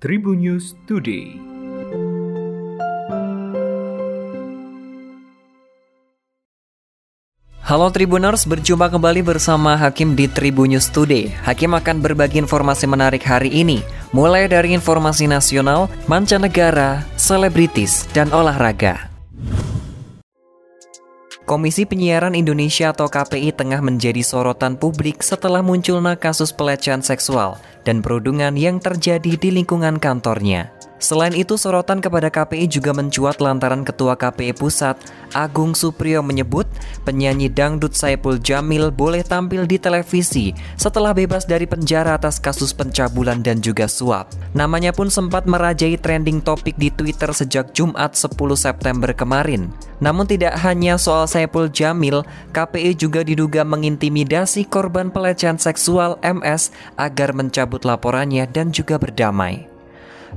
Tribun News Today. Halo Tribuners, berjumpa kembali bersama Hakim di Tribun News Today. Hakim akan berbagi informasi menarik hari ini, mulai dari informasi nasional, mancanegara, selebritis, dan olahraga. Komisi Penyiaran Indonesia atau KPI tengah menjadi sorotan publik setelah munculnya kasus pelecehan seksual dan perundungan yang terjadi di lingkungan kantornya. Selain itu, sorotan kepada KPI juga mencuat lantaran Ketua KPI Pusat, Agung Supriyo menyebut penyanyi dangdut Saipul Jamil boleh tampil di televisi setelah bebas dari penjara atas kasus pencabulan dan juga suap. Namanya pun sempat merajai trending topik di Twitter sejak Jumat 10 September kemarin. Namun tidak hanya soal Saipul Jamil, KPI juga diduga mengintimidasi korban pelecehan seksual MS agar mencabut laporannya dan juga berdamai.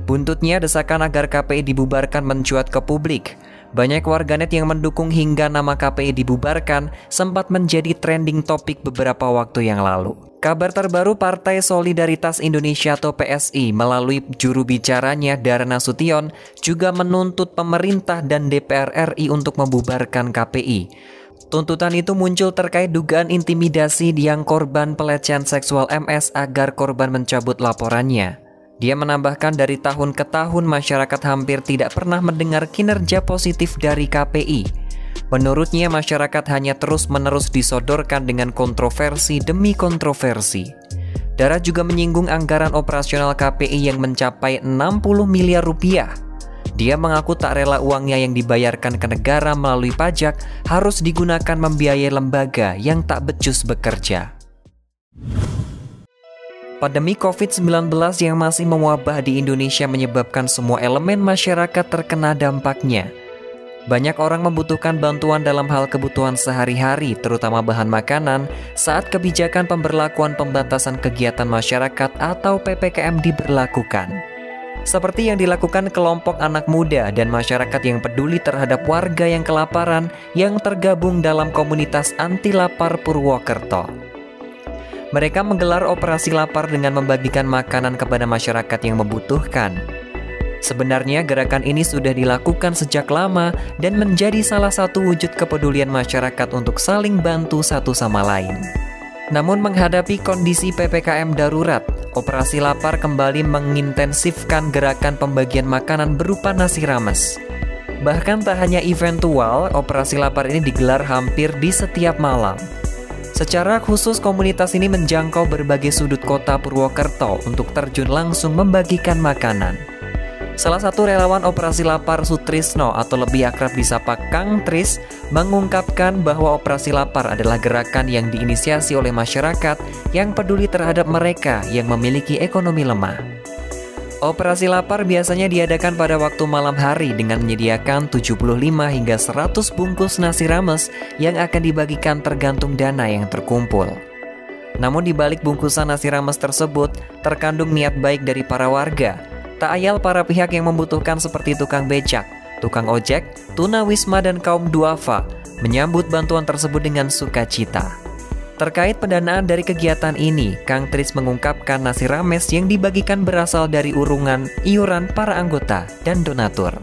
Buntutnya desakan agar KPI dibubarkan mencuat ke publik. Banyak warganet yang mendukung hingga nama KPI dibubarkan sempat menjadi trending topik beberapa waktu yang lalu. Kabar terbaru Partai Solidaritas Indonesia atau PSI melalui juru bicaranya Dara Sution juga menuntut pemerintah dan DPR RI untuk membubarkan KPI. Tuntutan itu muncul terkait dugaan intimidasi yang korban pelecehan seksual MS agar korban mencabut laporannya. Dia menambahkan dari tahun ke tahun masyarakat hampir tidak pernah mendengar kinerja positif dari KPI. Menurutnya masyarakat hanya terus-menerus disodorkan dengan kontroversi demi kontroversi. Dara juga menyinggung anggaran operasional KPI yang mencapai 60 miliar rupiah. Dia mengaku tak rela uangnya yang dibayarkan ke negara melalui pajak harus digunakan membiayai lembaga yang tak becus bekerja. Pandemi COVID-19 yang masih mewabah di Indonesia menyebabkan semua elemen masyarakat terkena dampaknya. Banyak orang membutuhkan bantuan dalam hal kebutuhan sehari-hari, terutama bahan makanan, saat kebijakan pemberlakuan pembatasan kegiatan masyarakat atau PPKM diberlakukan. Seperti yang dilakukan kelompok anak muda dan masyarakat yang peduli terhadap warga yang kelaparan yang tergabung dalam komunitas anti lapar Purwokerto. Mereka menggelar operasi lapar dengan membagikan makanan kepada masyarakat yang membutuhkan. Sebenarnya gerakan ini sudah dilakukan sejak lama dan menjadi salah satu wujud kepedulian masyarakat untuk saling bantu satu sama lain. Namun menghadapi kondisi PPKM darurat, operasi lapar kembali mengintensifkan gerakan pembagian makanan berupa nasi rames. Bahkan tak hanya eventual, operasi lapar ini digelar hampir di setiap malam. Secara khusus komunitas ini menjangkau berbagai sudut kota Purwokerto untuk terjun langsung membagikan makanan. Salah satu relawan operasi lapar Sutrisno atau lebih akrab disapa Kang Tris mengungkapkan bahwa operasi lapar adalah gerakan yang diinisiasi oleh masyarakat yang peduli terhadap mereka yang memiliki ekonomi lemah. Operasi lapar biasanya diadakan pada waktu malam hari dengan menyediakan 75 hingga 100 bungkus nasi rames yang akan dibagikan tergantung dana yang terkumpul. Namun di balik bungkusan nasi rames tersebut terkandung niat baik dari para warga. Tak ayal para pihak yang membutuhkan seperti tukang becak, tukang ojek, tuna wisma dan kaum duafa menyambut bantuan tersebut dengan sukacita. Terkait pendanaan dari kegiatan ini, Kang Tris mengungkapkan nasi rames yang dibagikan berasal dari urungan iuran para anggota dan donatur.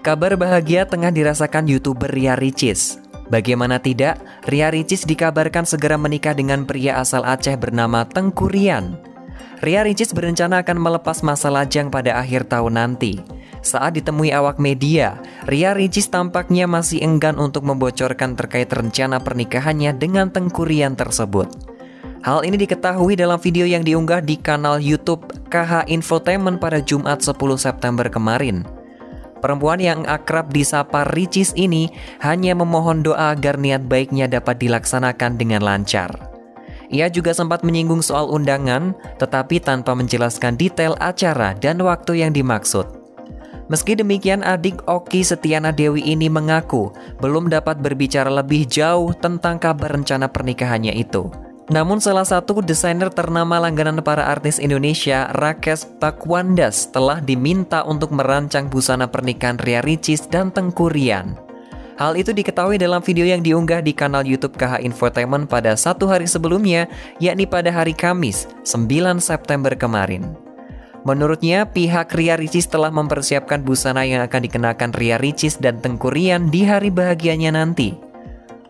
Kabar bahagia tengah dirasakan YouTuber Ria Ricis. Bagaimana tidak, Ria Ricis dikabarkan segera menikah dengan pria asal Aceh bernama Tengku Rian. Ria Ricis berencana akan melepas masa lajang pada akhir tahun nanti. Saat ditemui awak media, Ria Ricis tampaknya masih enggan untuk membocorkan terkait rencana pernikahannya dengan tengkurian tersebut. Hal ini diketahui dalam video yang diunggah di kanal YouTube KH Infotainment pada Jumat 10 September kemarin. Perempuan yang akrab disapa Ricis ini hanya memohon doa agar niat baiknya dapat dilaksanakan dengan lancar. Ia juga sempat menyinggung soal undangan, tetapi tanpa menjelaskan detail acara dan waktu yang dimaksud. Meski demikian, adik Oki Setiana Dewi ini mengaku belum dapat berbicara lebih jauh tentang kabar rencana pernikahannya itu. Namun salah satu desainer ternama langganan para artis Indonesia, Rakes Pakwandas, telah diminta untuk merancang busana pernikahan Ria Ricis dan Tengku Rian. Hal itu diketahui dalam video yang diunggah di kanal YouTube KH Infotainment pada satu hari sebelumnya, yakni pada hari Kamis, 9 September kemarin. Menurutnya, pihak Ria Ricis telah mempersiapkan busana yang akan dikenakan Ria Ricis dan Tengkurian di hari bahagianya nanti.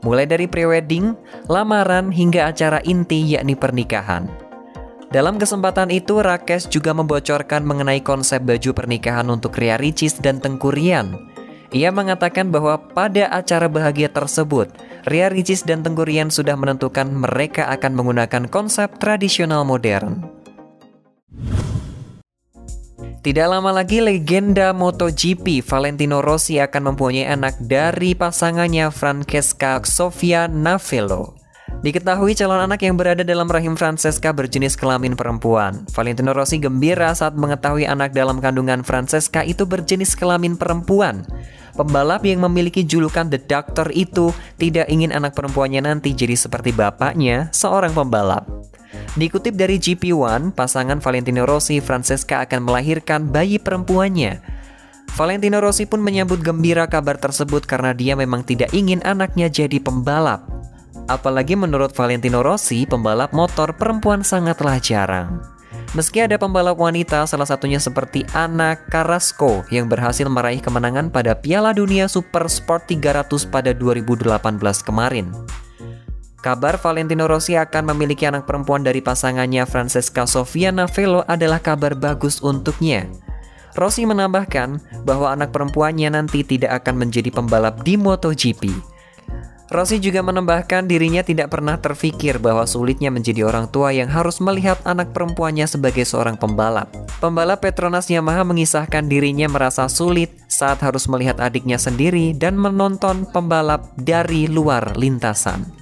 Mulai dari prewedding, lamaran, hingga acara inti yakni pernikahan. Dalam kesempatan itu, Rakes juga membocorkan mengenai konsep baju pernikahan untuk Ria Ricis dan Tengkurian, ia mengatakan bahwa pada acara bahagia tersebut, Ria Ricis dan Tenggurian sudah menentukan mereka akan menggunakan konsep tradisional modern. Tidak lama lagi legenda MotoGP Valentino Rossi akan mempunyai anak dari pasangannya Francesca Sofia Navello. Diketahui calon anak yang berada dalam rahim Francesca berjenis kelamin perempuan. Valentino Rossi gembira saat mengetahui anak dalam kandungan Francesca itu berjenis kelamin perempuan. Pembalap yang memiliki julukan The Doctor itu tidak ingin anak perempuannya nanti jadi seperti bapaknya, seorang pembalap. Dikutip dari GP1, pasangan Valentino Rossi Francesca akan melahirkan bayi perempuannya. Valentino Rossi pun menyambut gembira kabar tersebut karena dia memang tidak ingin anaknya jadi pembalap. Apalagi menurut Valentino Rossi, pembalap motor perempuan sangatlah jarang. Meski ada pembalap wanita, salah satunya seperti Anna Carrasco yang berhasil meraih kemenangan pada Piala Dunia Super Sport 300 pada 2018 kemarin. Kabar Valentino Rossi akan memiliki anak perempuan dari pasangannya Francesca Sofia Navello adalah kabar bagus untuknya. Rossi menambahkan bahwa anak perempuannya nanti tidak akan menjadi pembalap di MotoGP. Rossi juga menambahkan dirinya tidak pernah terfikir bahwa sulitnya menjadi orang tua yang harus melihat anak perempuannya sebagai seorang pembalap. Pembalap Petronas Yamaha mengisahkan dirinya merasa sulit saat harus melihat adiknya sendiri dan menonton pembalap dari luar lintasan.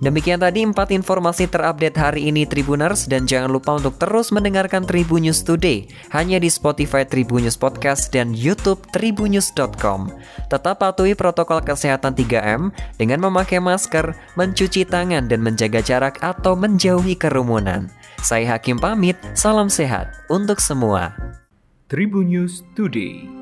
Demikian tadi empat informasi terupdate hari ini Tribuners dan jangan lupa untuk terus mendengarkan Tribun News Today hanya di Spotify Tribun News Podcast dan YouTube tribunnews.com. Tetap patuhi protokol kesehatan 3M dengan memakai masker, mencuci tangan dan menjaga jarak atau menjauhi kerumunan. Saya Hakim pamit, salam sehat untuk semua. Tribun News Today.